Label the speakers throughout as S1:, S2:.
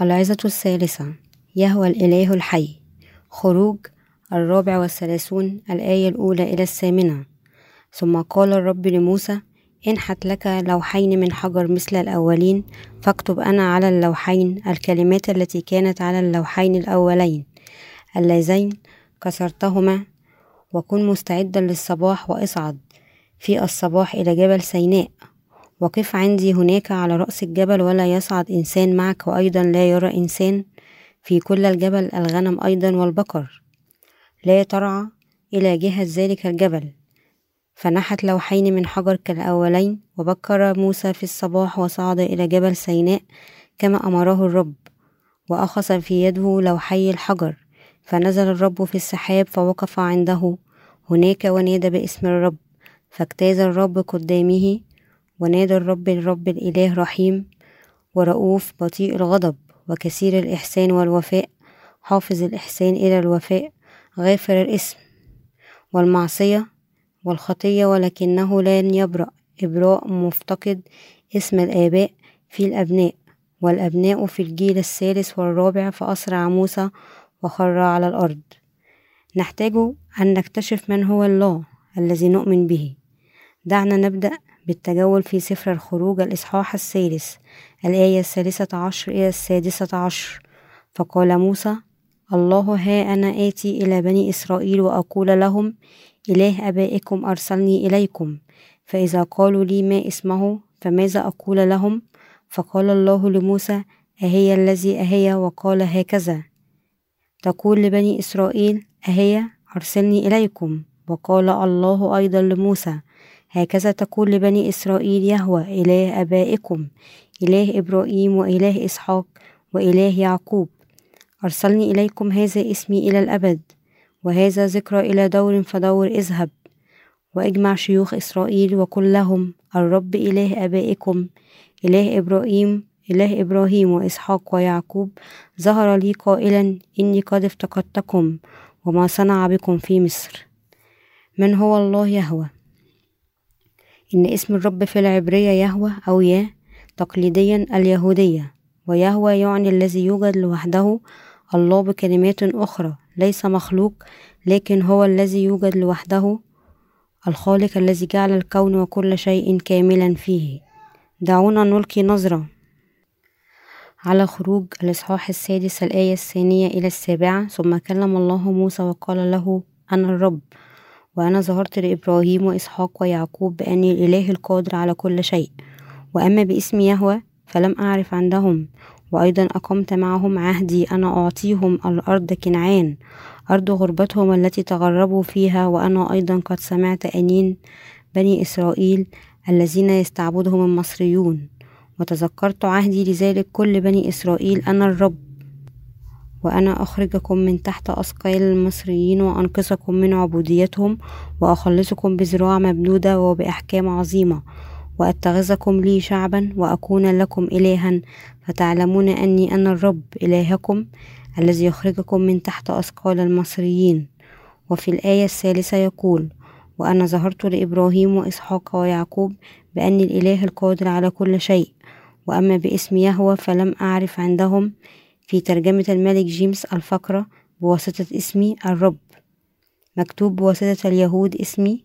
S1: العظة الثالثة يهوى الإله الحي. خروج الرابع والثلاثون الآية الأولى إلى الثامنة. ثم قال الرب لموسى انحت لك لوحين من حجر مثل الأولين فاكتب أنا على اللوحين الكلمات التي كانت على اللوحين الأولين. اللذين كسرتهما وكن مستعدا للصباح وأصعد. في الصباح إلى جبل سيناء. وقف عندي هناك على رأس الجبل ولا يصعد إنسان معك وأيضا لا يرى إنسان. في كل الجبل الغنم أيضا والبقر. لا ترعى إلى جهة ذلك الجبل. فنحت لوحين من حجر كالأولين وبكر موسى في الصباح وصعد إلى جبل سيناء كما أمره الرب وأخذ في يده لوحي الحجر. فنزل الرب في السحاب فوقف عنده هناك ونادى باسم الرب. فاجتاز الرب قدامه ونادى الرب الرب الإله رحيم ورؤوف بطيء الغضب وكثير الإحسان والوفاء حافظ الإحسان إلى الوفاء غافر الإثم والمعصية والخطية ولكنه لن يبرأ إبراء مفتقد اسم الآباء في الأبناء والأبناء في الجيل الثالث والرابع فأسرع موسى وخر على الأرض. نحتاج أن نكتشف من هو الله الذي نؤمن به. دعنا نبدأ بالتجول في سفر الخروج الإصحاح الثالث الآية الثالثة عشر إلى السادسة عشر. فقال موسى الله ها أنا آتي إلى بني إسرائيل وأقول لهم إله أبائكم أرسلني إليكم فإذا قالوا لي ما اسمه فماذا أقول لهم؟ فقال الله لموسى أهي الذي أهي؟ وقال هكذا. تقول لبني إسرائيل أهي أرسلني إليكم. وقال الله أيضا لموسى هكذا تقول لبني إسرائيل يهوى إله أبائكم إله إبراهيم وإله إسحاق وإله يعقوب. أرسلني إليكم هذا اسمي إلى الأبد وهذا ذكرى إلى دور فدور اذهب. وأجمع شيوخ إسرائيل وقل لهم الرب إله أبائكم إله إبراهيم إله إبراهيم وإسحاق ويعقوب. ظهر لي قائلا إني قد افتقدتكم وما صنع بكم في مصر. من هو الله يهوى؟ إن اسم الرب في العبرية يهوى أو ياه تقليديا اليهودية ويهوى يعني الذي يوجد لوحده الله بكلمات أخرى ليس مخلوق لكن هو الذي يوجد لوحده الخالق الذي جعل الكون وكل شيء كاملا فيه. دعونا نلقي نظرة على خروج الإصحاح السادس الآية الثانية إلى السابعة. ثم كلم الله موسى وقال له أنا الرب. وأنا ظهرت لإبراهيم وإسحاق ويعقوب بأني الإله القادر على كل شيء وأما باسم يهوى فلم أعرف عندهم وأيضا أقمت معهم عهدي أنا أعطيهم الأرض كنعان أرض غربتهم التي تغربوا فيها وأنا أيضا قد سمعت أنين بني إسرائيل الذين يستعبدهم المصريون وتذكرت عهدي لذلك كل بني إسرائيل أنا الرب. وأنا أخرجكم من تحت أثقال المصريين وأنقذكم من عبوديتهم وأخلصكم بذراع ممدودة وبأحكام عظيمة. وأتخذكم لي شعبا وأكون لكم إلها فتعلمون أني أنا الرب إلهكم الذي يخرجكم من تحت أثقال المصريين. وفي الآية الثالثة يقول وأنا ظهرت لإبراهيم وإسحاق ويعقوب بأني الإله القادر على كل شيء وأما باسم يهوى فلم أعرف عندهم في ترجمة الملك جيمس الفقرة بواسطة اسمي الرب. مكتوب بواسطة اليهود اسمي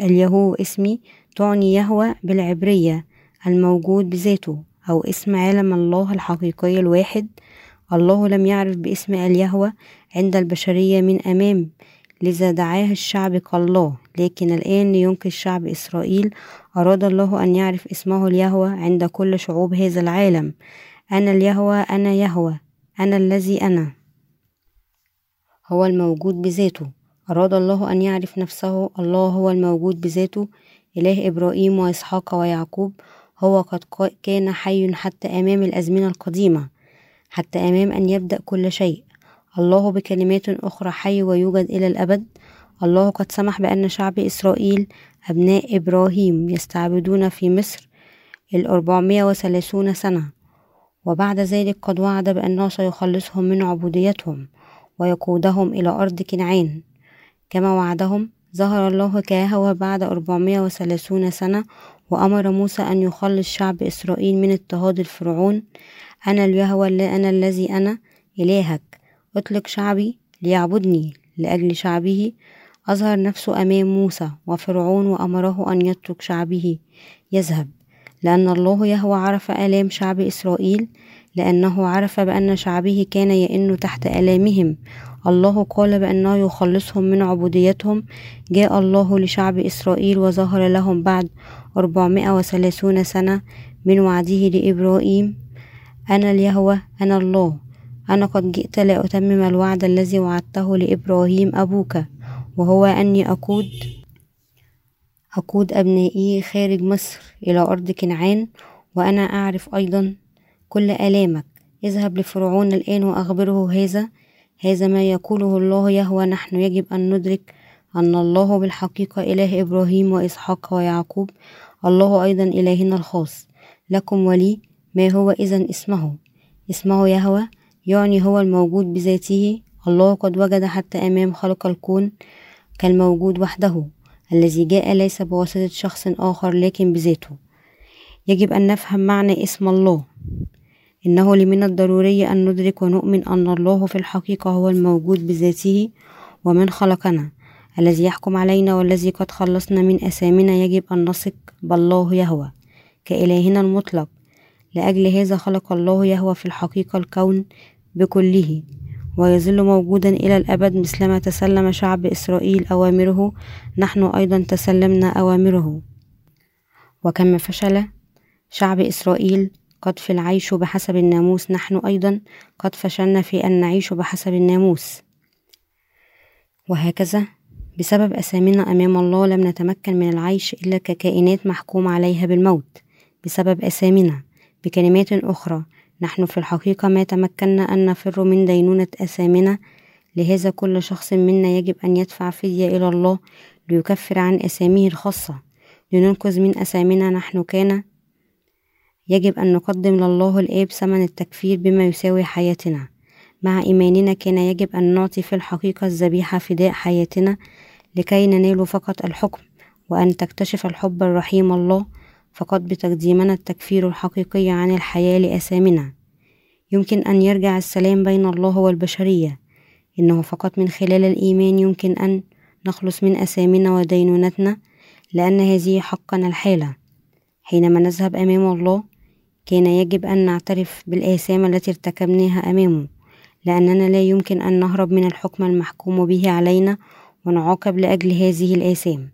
S1: اليهو اسمي تعني يهوى بالعبرية الموجود بذاته أو اسم عالم الله الحقيقي الواحد. الله لم يعرف باسم اليهوى عند البشرية من أمام لذا دعاه الشعب كالله. لكن الآن لينقذ شعب إسرائيل أراد الله أن يعرف اسمه اليهوى عند كل شعوب هذا العالم. أنا اليهوى أنا يهوى أنا الذي أنا. هو الموجود بذاته. أراد الله أن يعرف نفسه. الله هو الموجود بذاته. إله إبراهيم وإسحاق ويعقوب. هو قد كان حي حتى أمام الأزمنة القديمة حتى أمام أن يبدأ كل شيء. الله بكلمات أخرى حي ويوجد إلى الأبد. الله قد سمح بأن شعب إسرائيل أبناء إبراهيم يستعبدون في مصر الأربعمائة وثلاثون سنة. وبعد ذلك قد وعد بأنه سيخلصهم من عبوديتهم ويقودهم إلى أرض كنعان. كما وعدهم ظهر الله كيهوى بعد أربعمائة وثلاثون سنة وأمر موسى أن يخلص شعب إسرائيل من اضطهاد الفرعون. أنا اليهوى أنا الذي أنا إلهك. أطلق شعبي ليعبدني لأجل شعبه. أظهر نفسه أمام موسى وفرعون وأمره أن يترك شعبه. يذهب. لأن الله يهوى عرف آلام شعب إسرائيل لأنه عرف بأن شعبه كان يئن تحت آلامهم. الله قال بأنه يخلصهم من عبوديتهم. جاء الله لشعب إسرائيل وظهر لهم بعد أربعمائة وثلاثون سنة من وعده لإبراهيم. أنا اليهوى أنا الله. أنا قد جئت لأتمم الوعد الذي وعدته لإبراهيم أبوك وهو أني أقود. أقود أبنائي خارج مصر إلى أرض كنعان وأنا أعرف أيضا كل آلامك. اذهب لفرعون الآن وأخبره هذا. هذا ما يقوله الله يهوى. نحن يجب أن ندرك أن الله بالحقيقة إله إبراهيم وإسحاق ويعقوب. الله أيضا إلهنا الخاص. لكم ولي ما هو إذا اسمه. اسمه يهوى يعني هو الموجود بذاته. الله قد وجد حتى أمام خلق الكون كالموجود وحده. الذي جاء ليس بواسطة شخص آخر لكن بذاته. يجب أن نفهم معنى اسم الله. إنه لمن الضروري أن ندرك ونؤمن أن الله في الحقيقة هو الموجود بذاته ومن خلقنا. الذي يحكم علينا والذي قد خلصنا من أثامنا يجب أن نثق بالله يهوى. كإلهنا المطلق. لأجل هذا خلق الله يهوى في الحقيقة الكون بكله. ويظل موجودا إلى الأبد مثلما تسلم شعب إسرائيل أوامره. نحن أيضا تسلمنا أوامره. وكما فشل شعب إسرائيل قد في العيش بحسب الناموس. نحن أيضا قد فشلنا في أن نعيش بحسب الناموس. وهكذا بسبب أثامنا أمام الله لم نتمكن من العيش إلا ككائنات محكوم عليها بالموت. بسبب أثامنا بكلمات أخرى نحن في الحقيقة ما تمكنا أن نفر من دينونة أثامنا لهذا كل شخص منا يجب أن يدفع فدية إلى الله ليكفر عن أثامه الخاصة. لننقذ من أثامنا نحن كان. يجب أن نقدم لله الآب ثمن التكفير بما يساوي حياتنا. مع إيماننا كان يجب أن نعطي في الحقيقة الذبيحة فداء حياتنا لكي ننال فقط الحكم وأن تكتشف الحب الرحيم الله فقط بتقديمنا التكفير الحقيقي عن الحياة لأثامنا. يمكن أن يرجع السلام بين الله والبشرية. إنه فقط من خلال الإيمان يمكن أن نخلص من أثامنا ودينونتنا لأن هذه حقا الحالة. حينما نذهب أمام الله كان يجب أن نعترف بالآثام التي ارتكبناها أمامه لأننا لا يمكن أن نهرب من الحكم المحكوم به علينا ونعاقب لأجل هذه الآثام.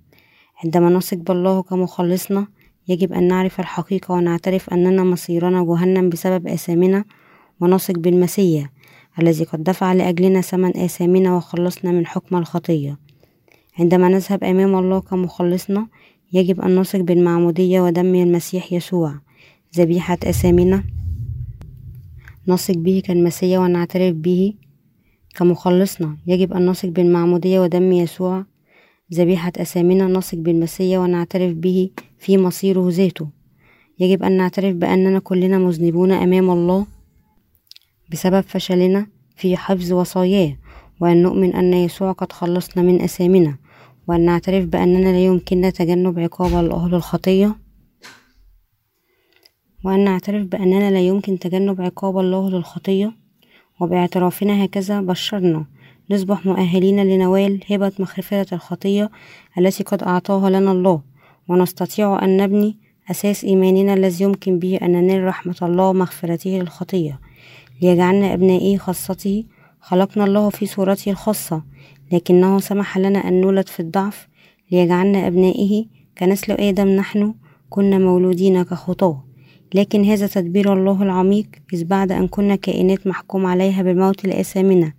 S1: عندما نثق بالله كمخلصنا يجب أن نعرف الحقيقة ونعترف أننا مصيرنا جهنم بسبب آثامنا ونثق بالمسيح الذي قد دفع لأجلنا ثمن آثامنا وخلصنا من حكم الخطية. عندما نذهب أمام الله كمخلصنا يجب أن نثق بالمعمودية ودم المسيح يسوع. ذبيحة أثامنا. نثق به كالمسيح ونعترف به كمخلصنا. يجب أن نثق بالمعمودية ودم يسوع. ذبيحة أثامنا. نثق بالمسيح ونعترف به في مصيره ذاته. يجب أن نعترف بأننا كلنا مذنبون أمام الله بسبب فشلنا في حفظ وصاياه وأن نؤمن أن يسوع قد خلصنا من أثامنا وأن نعترف بأننا لا يمكننا تجنب عقاب الله للخطية وأن نعترف بأننا لا يمكن تجنب عقاب الله للخطية وباعترافنا هكذا بشرنا نصبح مؤهلين لنوال هبة مغفرة الخطية التي قد أعطاها لنا الله. ونستطيع أن نبني أساس إيماننا الذي يمكن به أن ننال رحمة الله ومغفرته للخطية ليجعلنا أبنائه خاصته. خلقنا الله في صورته الخاصة لكنه سمح لنا أن نولد في الضعف. ليجعلنا أبنائه كنسل آدم نحن كنا مولودين كخطاة. لكن هذا تدبير الله العميق إذ بعد أن كنا كائنات محكوم عليها بالموت لآثامنا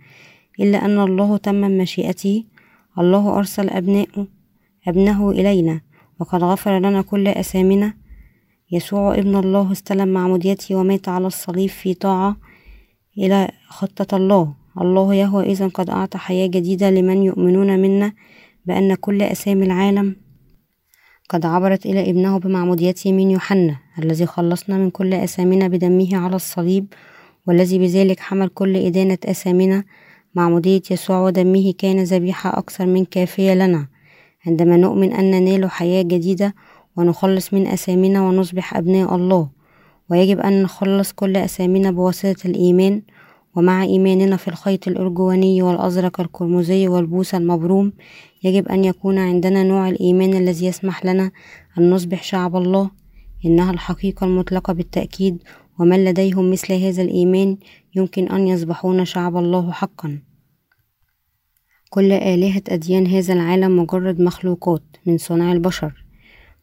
S1: إلا أن الله تمم مشيئته الله أرسل أبناءه أبنه إلينا. وقد غفر لنا كل أثامنا. يسوع ابن الله استلم معموديته ومات على الصليب في طاعة إلى خطة الله. الله يهوى إذا قد أعطى حياة جديدة لمن يؤمنون منا بأن كل أسامي العالم قد عبرت إلى ابنه بمعموديته من يوحنا الذي خلصنا من كل أسامنا بدمه على الصليب والذي بذلك حمل كل إدانة أسامنا معمودية يسوع ودمه كان ذبيحة أكثر من كافية لنا. عندما نؤمن أن ننال حياة جديدة ونخلص من أسامنا ونصبح أبناء الله ويجب أن نخلص كل أسامينا بواسطة الإيمان ومع إيماننا في الخيط الأرجواني والأزرق القرمزي والبوس المبروم يجب أن يكون عندنا نوع الإيمان الذي يسمح لنا أن نصبح شعب الله إنها الحقيقة المطلقة بالتأكيد ومن لديهم مثل هذا الإيمان يمكن أن يصبحون شعب الله حقا. كل آلهة أديان هذا العالم مجرد مخلوقات من صنع البشر.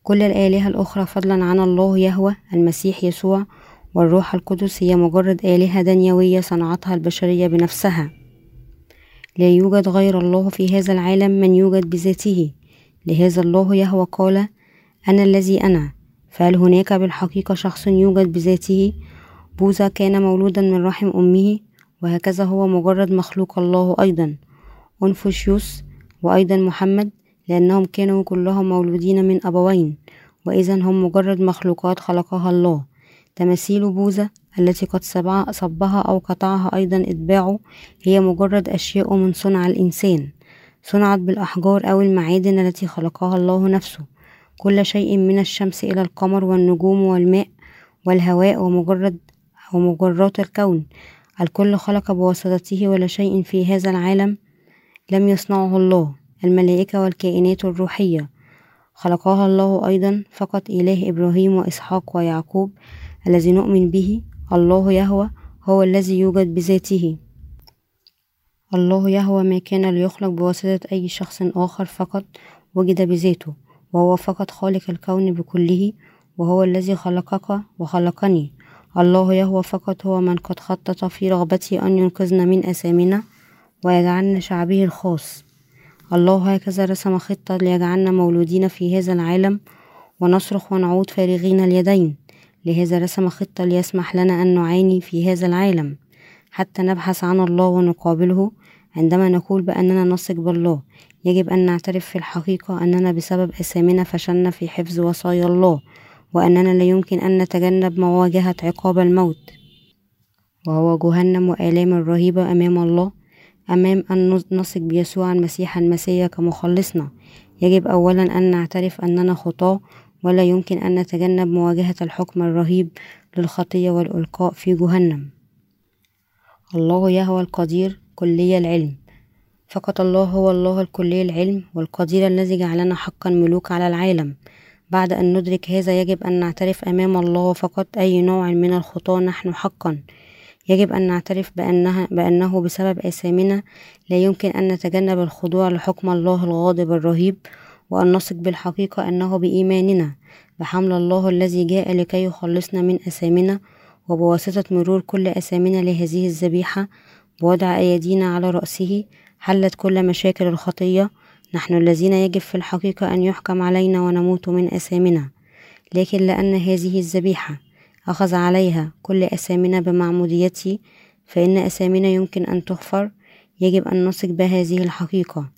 S1: كل الآلهة الأخرى فضلا عن الله يهوى المسيح يسوع والروح القدس هي مجرد آلهة دنيوية صنعتها البشرية بنفسها. لا يوجد غير الله في هذا العالم من يوجد بذاته. لهذا الله يهوى قال أنا الذي أنا. فهل هناك بالحقيقة شخص يوجد بذاته؟ بوذا كان مولودا من رحم أمه وهكذا هو مجرد مخلوق الله أيضا. أنفوشيوس وأيضا محمد لأنهم كانوا كلهم مولودين من أبوين وإذا هم مجرد مخلوقات خلقها الله. تماثيل بوذا التي قد صبها أو قطعها أيضا إتباعه هي مجرد أشياء من صنع الإنسان. صنعت بالأحجار أو المعادن التي خلقها الله نفسه. كل شيء من الشمس إلى القمر والنجوم والماء والهواء ومجرد ومجرات الكون. الكل خلق بواسطته ولا شيء في هذا العالم لم يصنعه الله الملائكة والكائنات الروحية. خلقها الله أيضا فقط إله إبراهيم وإسحاق ويعقوب الذي نؤمن به. الله يهوى هو الذي يوجد بذاته. الله يهوى ما كان ليخلق بواسطة أي شخص آخر فقط وجد بذاته وهو فقط خالق الكون بكله وهو الذي خلقك وخلقني. الله يهوى فقط هو من قد خطط في رغبته أن ينقذنا من أثامنا. ويجعلنا شعبه الخاص. الله هكذا رسم خطة ليجعلنا مولودين في هذا العالم ونصرخ ونعود فارغين اليدين. لهذا رسم خطة ليسمح لنا أن نعاني في هذا العالم. حتى نبحث عن الله ونقابله. عندما نقول بأننا نثق بالله يجب أن نعترف في الحقيقة أننا بسبب أثامنا فشلنا في حفظ وصايا الله وأننا لا يمكن أن نتجنب مواجهة عقاب الموت. وهو جهنم وآلام الرهيبة أمام الله. أمام أن نثق بيسوع المسيح المسيح كمخلصنا. يجب أولا أن نعترف أننا خطاة ولا يمكن أن نتجنب مواجهة الحكم الرهيب للخطية والإلقاء في جهنم. الله يهوى القدير كلي العلم. فقط الله هو الله الكلي العلم والقدير الذي جعلنا حقا ملوك على العالم. بعد أن ندرك هذا يجب أن نعترف أمام الله فقط أي نوع من الخطاة نحن حقا. يجب أن نعترف بأنها بأنه بسبب آثامنا لا يمكن أن نتجنب الخضوع لحكم الله الغاضب الرهيب وأن نثق بالحقيقة أنه بإيماننا بحمل الله الذي جاء لكي يخلصنا من أثامنا وبواسطة مرور كل أثامنا لهذه الذبيحة بوضع أيدينا على رأسه حلت كل مشاكل الخطية. نحن الذين يجب في الحقيقة أن يحكم علينا ونموت من أثامنا لكن لأن هذه الذبيحة أخذ عليها كل أثامنا بمعموديته فإن أثامنا يمكن أن تغفر يجب أن نثق بهذه الحقيقة.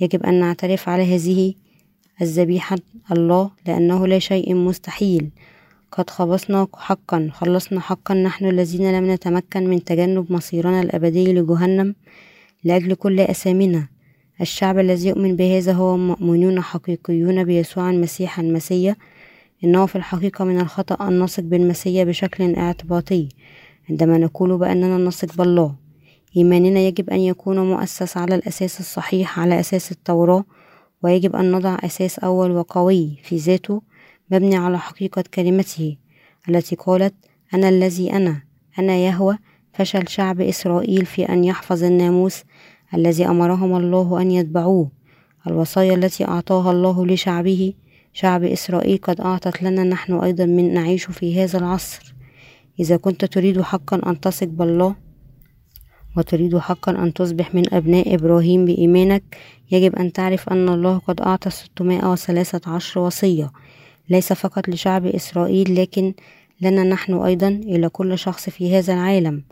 S1: يجب أن نعترف على هذه الذبيحة الله لأنه لا شيء مستحيل. قد خلصنا حقا خلصنا حقا نحن الذين لم نتمكن من تجنب مصيرنا الأبدي لجهنم لأجل كل أثامنا الشعب الذي يؤمن بهذا هو مؤمنون حقيقيون بيسوع المسيح المسيح إنه في الحقيقة من الخطأ أن نثق بالمسيح بشكل اعتباطي عندما نقول بأننا نثق بالله. إيماننا يجب أن يكون مؤسس على الأساس الصحيح على أساس التوراة ويجب أن نضع أساس أول وقوي في ذاته مبني على حقيقة كلمته التي قالت أنا الذي أنا أنا يهوى فشل شعب إسرائيل في أن يحفظ الناموس الذي أمرهم الله أن يتبعوه الوصايا التي أعطاها الله لشعبه شعب إسرائيل قد أعطت لنا نحن أيضا من نعيش في هذا العصر. إذا كنت تريد حقا أن تثق بالله وتريد حقا أن تصبح من أبناء إبراهيم بإيمانك يجب أن تعرف أن الله قد أعطى ستمائة وثلاثة عشر وصية. ليس فقط لشعب إسرائيل لكن لنا نحن أيضا إلى كل شخص في هذا العالم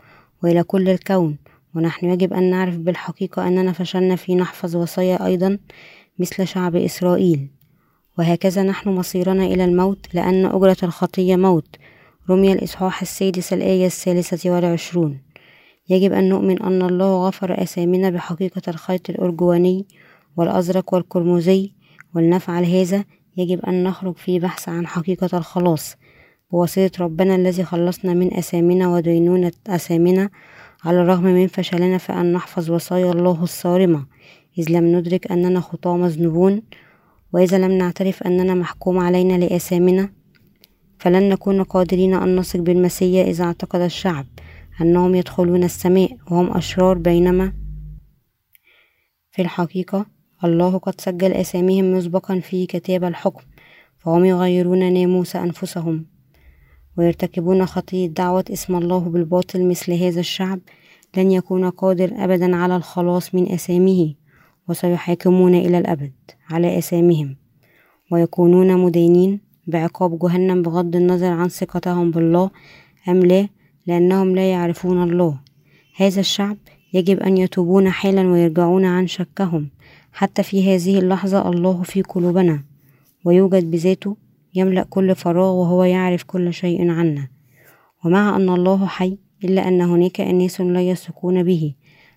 S1: وإلى كل الكون. ونحن يجب أن نعرف بالحقيقة أننا فشلنا في نحفظ وصايا أيضا مثل شعب إسرائيل. وهكذا نحن مصيرنا إلى الموت لأن أجرة الخطية موت. رمي الإصحاح السادس الآية الثالثة والعشرون. يجب أن نؤمن أن الله غفر أثامنا بحقيقة الخيط الأرجواني والأزرق والقرمزي. ولنفعل هذا يجب أن نخرج في بحث عن حقيقة الخلاص. بواسطة ربنا الذي خلصنا من أثامنا ودينونة أثامنا على الرغم من فشلنا في أن نحفظ وصايا الله الصارمة. إذ لم ندرك أننا خطاة مذنوبون وإذا لم نعترف أننا محكوم علينا لآثامنا فلن نكون قادرين أن نثق بالمسيا إذا اعتقد الشعب أنهم يدخلون السماء وهم أشرار بينما. في الحقيقة الله قد سجل أساميهم مسبقا في كتاب الحكم فهم يغيرون ناموس أنفسهم ويرتكبون خطية دعوة اسم الله بالباطل مثل هذا الشعب لن يكون قادر أبدا على الخلاص من أسامه وسيحاكمون إلى الأبد على أسامهم ويكونون مدينين بعقاب جهنم بغض النظر عن ثقتهم بالله أم لا لأنهم لا يعرفون الله. هذا الشعب يجب أن يتوبون حالا ويرجعون عن شكهم. حتى في هذه اللحظة الله في قلوبنا ويوجد بذاته يملأ كل فراغ وهو يعرف كل شيء عنا. ومع أن الله حي إلا أن هناك أناس لا يثقون به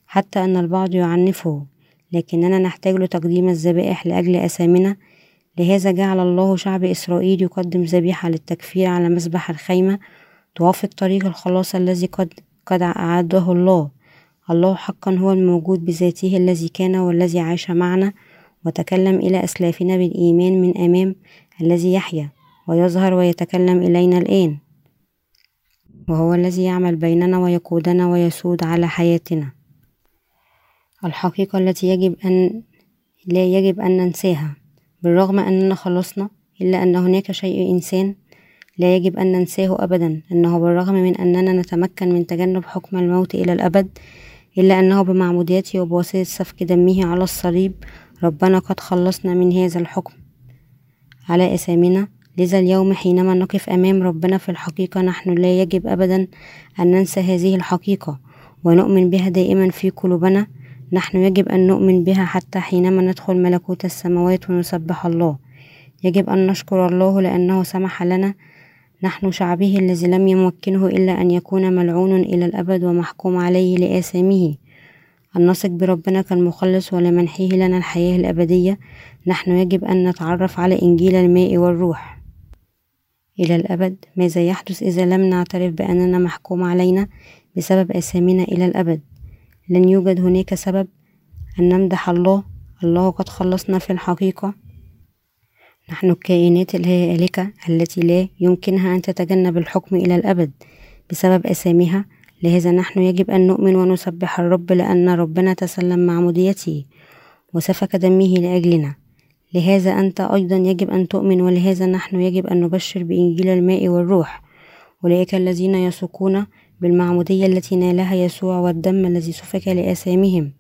S1: حتى أن البعض يعنفه. لكننا نحتاج لتقديم الذبائح لأجل أثامنا لهذا جعل الله شعب إسرائيل يقدم ذبيحة للتكفير على مذبح الخيمة توافق طريق الخلاص الذي قد قد أعده الله. الله حقا هو الموجود بذاته الذي كان والذي عاش معنا وتكلم إلى أسلافنا بالإيمان من أمام الذي يحيا ويظهر ويتكلم إلينا الآن. وهو الذي يعمل بيننا ويقودنا ويسود على حياتنا. الحقيقة التي يجب أن لا يجب أن ننساها. بالرغم أننا خلصنا إلا أن هناك شيء إنسان لا يجب أن ننساه أبدا أنه بالرغم من أننا نتمكن من تجنب حكم الموت إلى الأبد إلا أنه بمعموديته وبواسطة سفك دمه على الصليب ربنا قد خلصنا من هذا الحكم. على أسامنا لذا اليوم حينما نقف أمام ربنا في الحقيقة نحن لا يجب أبدا أن ننسى هذه الحقيقة ونؤمن بها دائما في قلوبنا نحن يجب أن نؤمن بها حتى حينما ندخل ملكوت السماوات ونسبح الله. يجب أن نشكر الله لأنه سمح لنا. نحن شعبه الذي لم يمكنه إلا أن يكون ملعون إلى الأبد ومحكوم عليه لآثامه. أن نثق بربنا كالمخلص ولمنحه لنا الحياة الأبدية. نحن يجب أن نتعرف على إنجيل الماء والروح. إلى الأبد ماذا يحدث إذا لم نعترف بأننا محكوم علينا بسبب آثامنا إلى الأبد؟ لن يوجد هناك سبب أن نمدح الله. الله قد خلصنا في الحقيقة. نحن الكائنات الهالكة التي لا يمكنها أن تتجنب الحكم إلى الأبد بسبب أسامها لهذا نحن يجب أن نؤمن ونسبح الرب لأن ربنا تسلم معموديته وسفك دمه لأجلنا. لهذا أنت أيضا يجب أن تؤمن ولهذا نحن يجب أن نبشر بإنجيل الماء والروح. أولئك الذين يثقون بالمعمودية التي نالها يسوع والدم الذي سفك لآثامهم.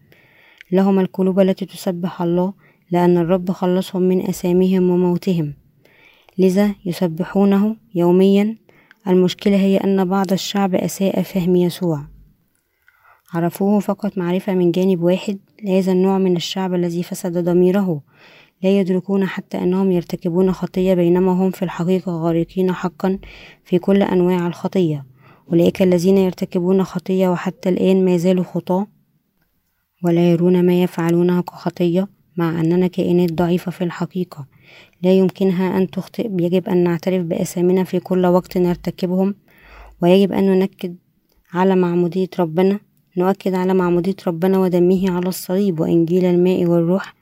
S1: لهم القلوب التي تسبح الله لأن الرب خلصهم من أسامهم وموتهم. لذا يسبحونه يوميا. المشكلة هي أن بعض الشعب أساء فهم يسوع. عرفوه فقط معرفة من جانب واحد. لهذا النوع من الشعب الذي فسد ضميره. لا يدركون حتى أنهم يرتكبون خطية بينما هم في الحقيقة غارقين حقا في كل أنواع الخطية. أولئك الذين يرتكبون خطية وحتى الآن ما زالوا خطاة ولا يرون ما يفعلونه كخطية مع أننا كائنات ضعيفة في الحقيقة. لا يمكنها أن تخطئ. يجب أن نعترف بأسامنا في كل وقت نرتكبهم ويجب أن ننكد على معمودية ربنا. نؤكد على معمودية ربنا ودمه على الصليب وإنجيل الماء والروح.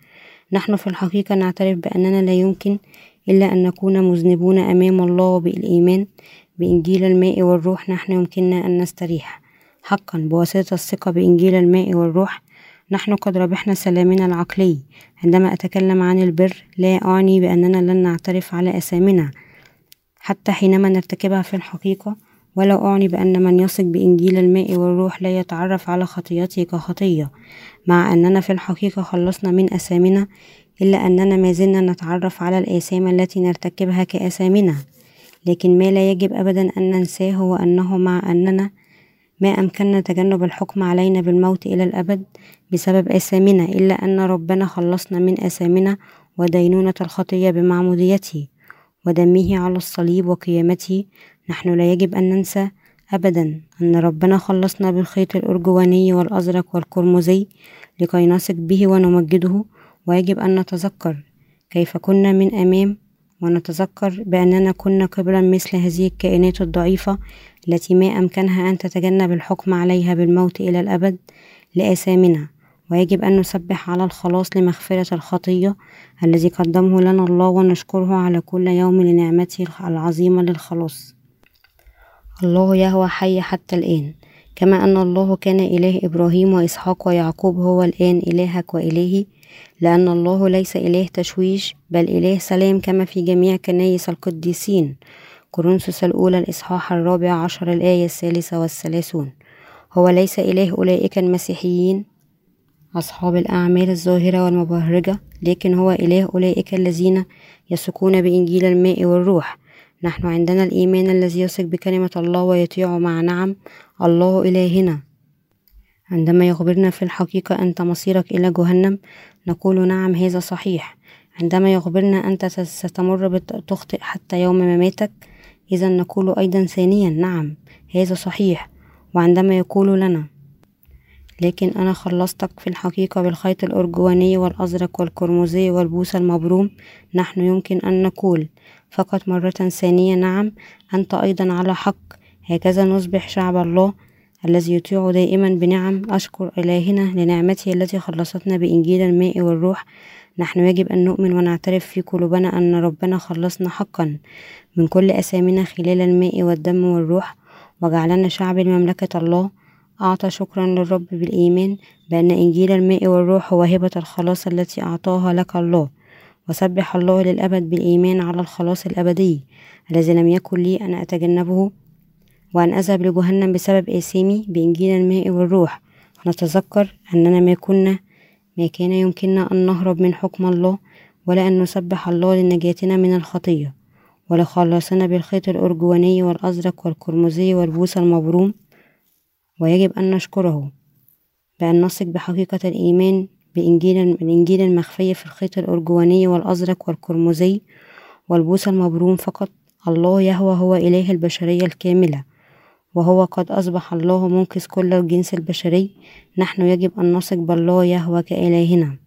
S1: نحن في الحقيقة نعترف بأننا لا يمكن إلا أن نكون مذنبون أمام الله بالإيمان. بإنجيل الماء والروح نحن يمكننا أن نستريح. حقا بواسطة الثقة بإنجيل الماء والروح نحن قد ربحنا سلامنا العقلي. عندما أتكلم عن البر لا أعني بأننا لن نعترف على أسامنا. حتى حينما نرتكبها في الحقيقة ولا أعني بأن من يثق بإنجيل الماء والروح لا يتعرف على خطيته كخطية. مع أننا في الحقيقة خلصنا من أسامنا إلا أننا ما زلنا نتعرف على الآثام التي نرتكبها كأسامنا. لكن ما لا يجب أبدا أن ننساه هو أنه مع أننا ما أمكننا تجنب الحكم علينا بالموت إلى الأبد بسبب آثامنا إلا أن ربنا خلصنا من آثامنا ودينونة الخطية بمعموديته ودمه على الصليب وقيامته. نحن لا يجب أن ننسى أبدا أن ربنا خلصنا بالخيط الأرجواني والأزرق والقرمزي لكي نثق به ونمجده. ويجب أن نتذكر كيف كنا من أمام ونتذكر بأننا كنا قبلا مثل هذه الكائنات الضعيفة التي ما أمكنها أن تتجنب الحكم عليها بالموت إلى الأبد لآثامنا. ويجب أن نسبح على الخلاص لمغفرة الخطية الذي قدمه لنا الله ونشكره على كل يوم لنعمته العظيمة للخلاص. الله يهوى حي حتى الآن. كما أن الله كان إله إبراهيم وإسحاق ويعقوب هو الآن إلهك وإلهي. لأن الله ليس إله تشويش بل إله سلام كما في جميع كنايس القديسين. كورنثوس الأولى الإصحاح الرابع عشر الآية الثالثة والثلاثون. هو ليس إله أولئك المسيحيين أصحاب الأعمال الظاهرة والمبهرجة لكن هو إله أولئك الذين يثقون بإنجيل الماء والروح. نحن عندنا الإيمان الذي يثق بكلمة الله ويطيع مع نعم الله إلهنا. عندما يخبرنا في الحقيقة أنت مصيرك إلى جهنم نقول نعم هذا صحيح. عندما يخبرنا أنت ستمر بتخطئ حتى يوم مماتك إذا نقول أيضا ثانيا نعم هذا صحيح وعندما يقول لنا. لكن أنا خلصتك في الحقيقة بالخيط الأرجواني والأزرق والقرمزي والبوس المبروم. نحن يمكن أن نقول فقط مرة ثانية نعم أنت أيضا على حق. هكذا نصبح شعب الله. الذي يطيع دائما بنعم أشكر إلهنا لنعمته التي خلصتنا بإنجيل الماء والروح. نحن يجب أن نؤمن ونعترف في قلوبنا أن ربنا خلصنا حقا من كل أثامنا خلال الماء والدم والروح وجعلنا شعب لمملكة الله. أعطى شكرا للرب بالإيمان بأن إنجيل الماء والروح هو هبة الخلاص التي أعطاها لك الله. وسبح الله للأبد بالإيمان على الخلاص الأبدي الذي لم يكن لي أن أتجنبه. وأن أذهب لجهنم بسبب آثامي بإنجيل الماء والروح. نتذكر أننا ما كنا ما كان يمكننا أن نهرب من حكم الله ولا أن نسبح الله لنجاتنا من الخطية. ولخلاصنا بالخيط الأرجواني والأزرق والقرمزي والبوس المبروم. ويجب أن نشكره بأن نثق بحقيقة الإيمان بإنجيل الإنجيل المخفي في الخيط الأرجواني والأزرق والقرمزي والبوس المبروم. فقط الله يهوى هو إله البشرية الكاملة. وهو قد أصبح الله منقذ كل الجنس البشري. نحن يجب أن نثق بالله يهوى كإلهنا.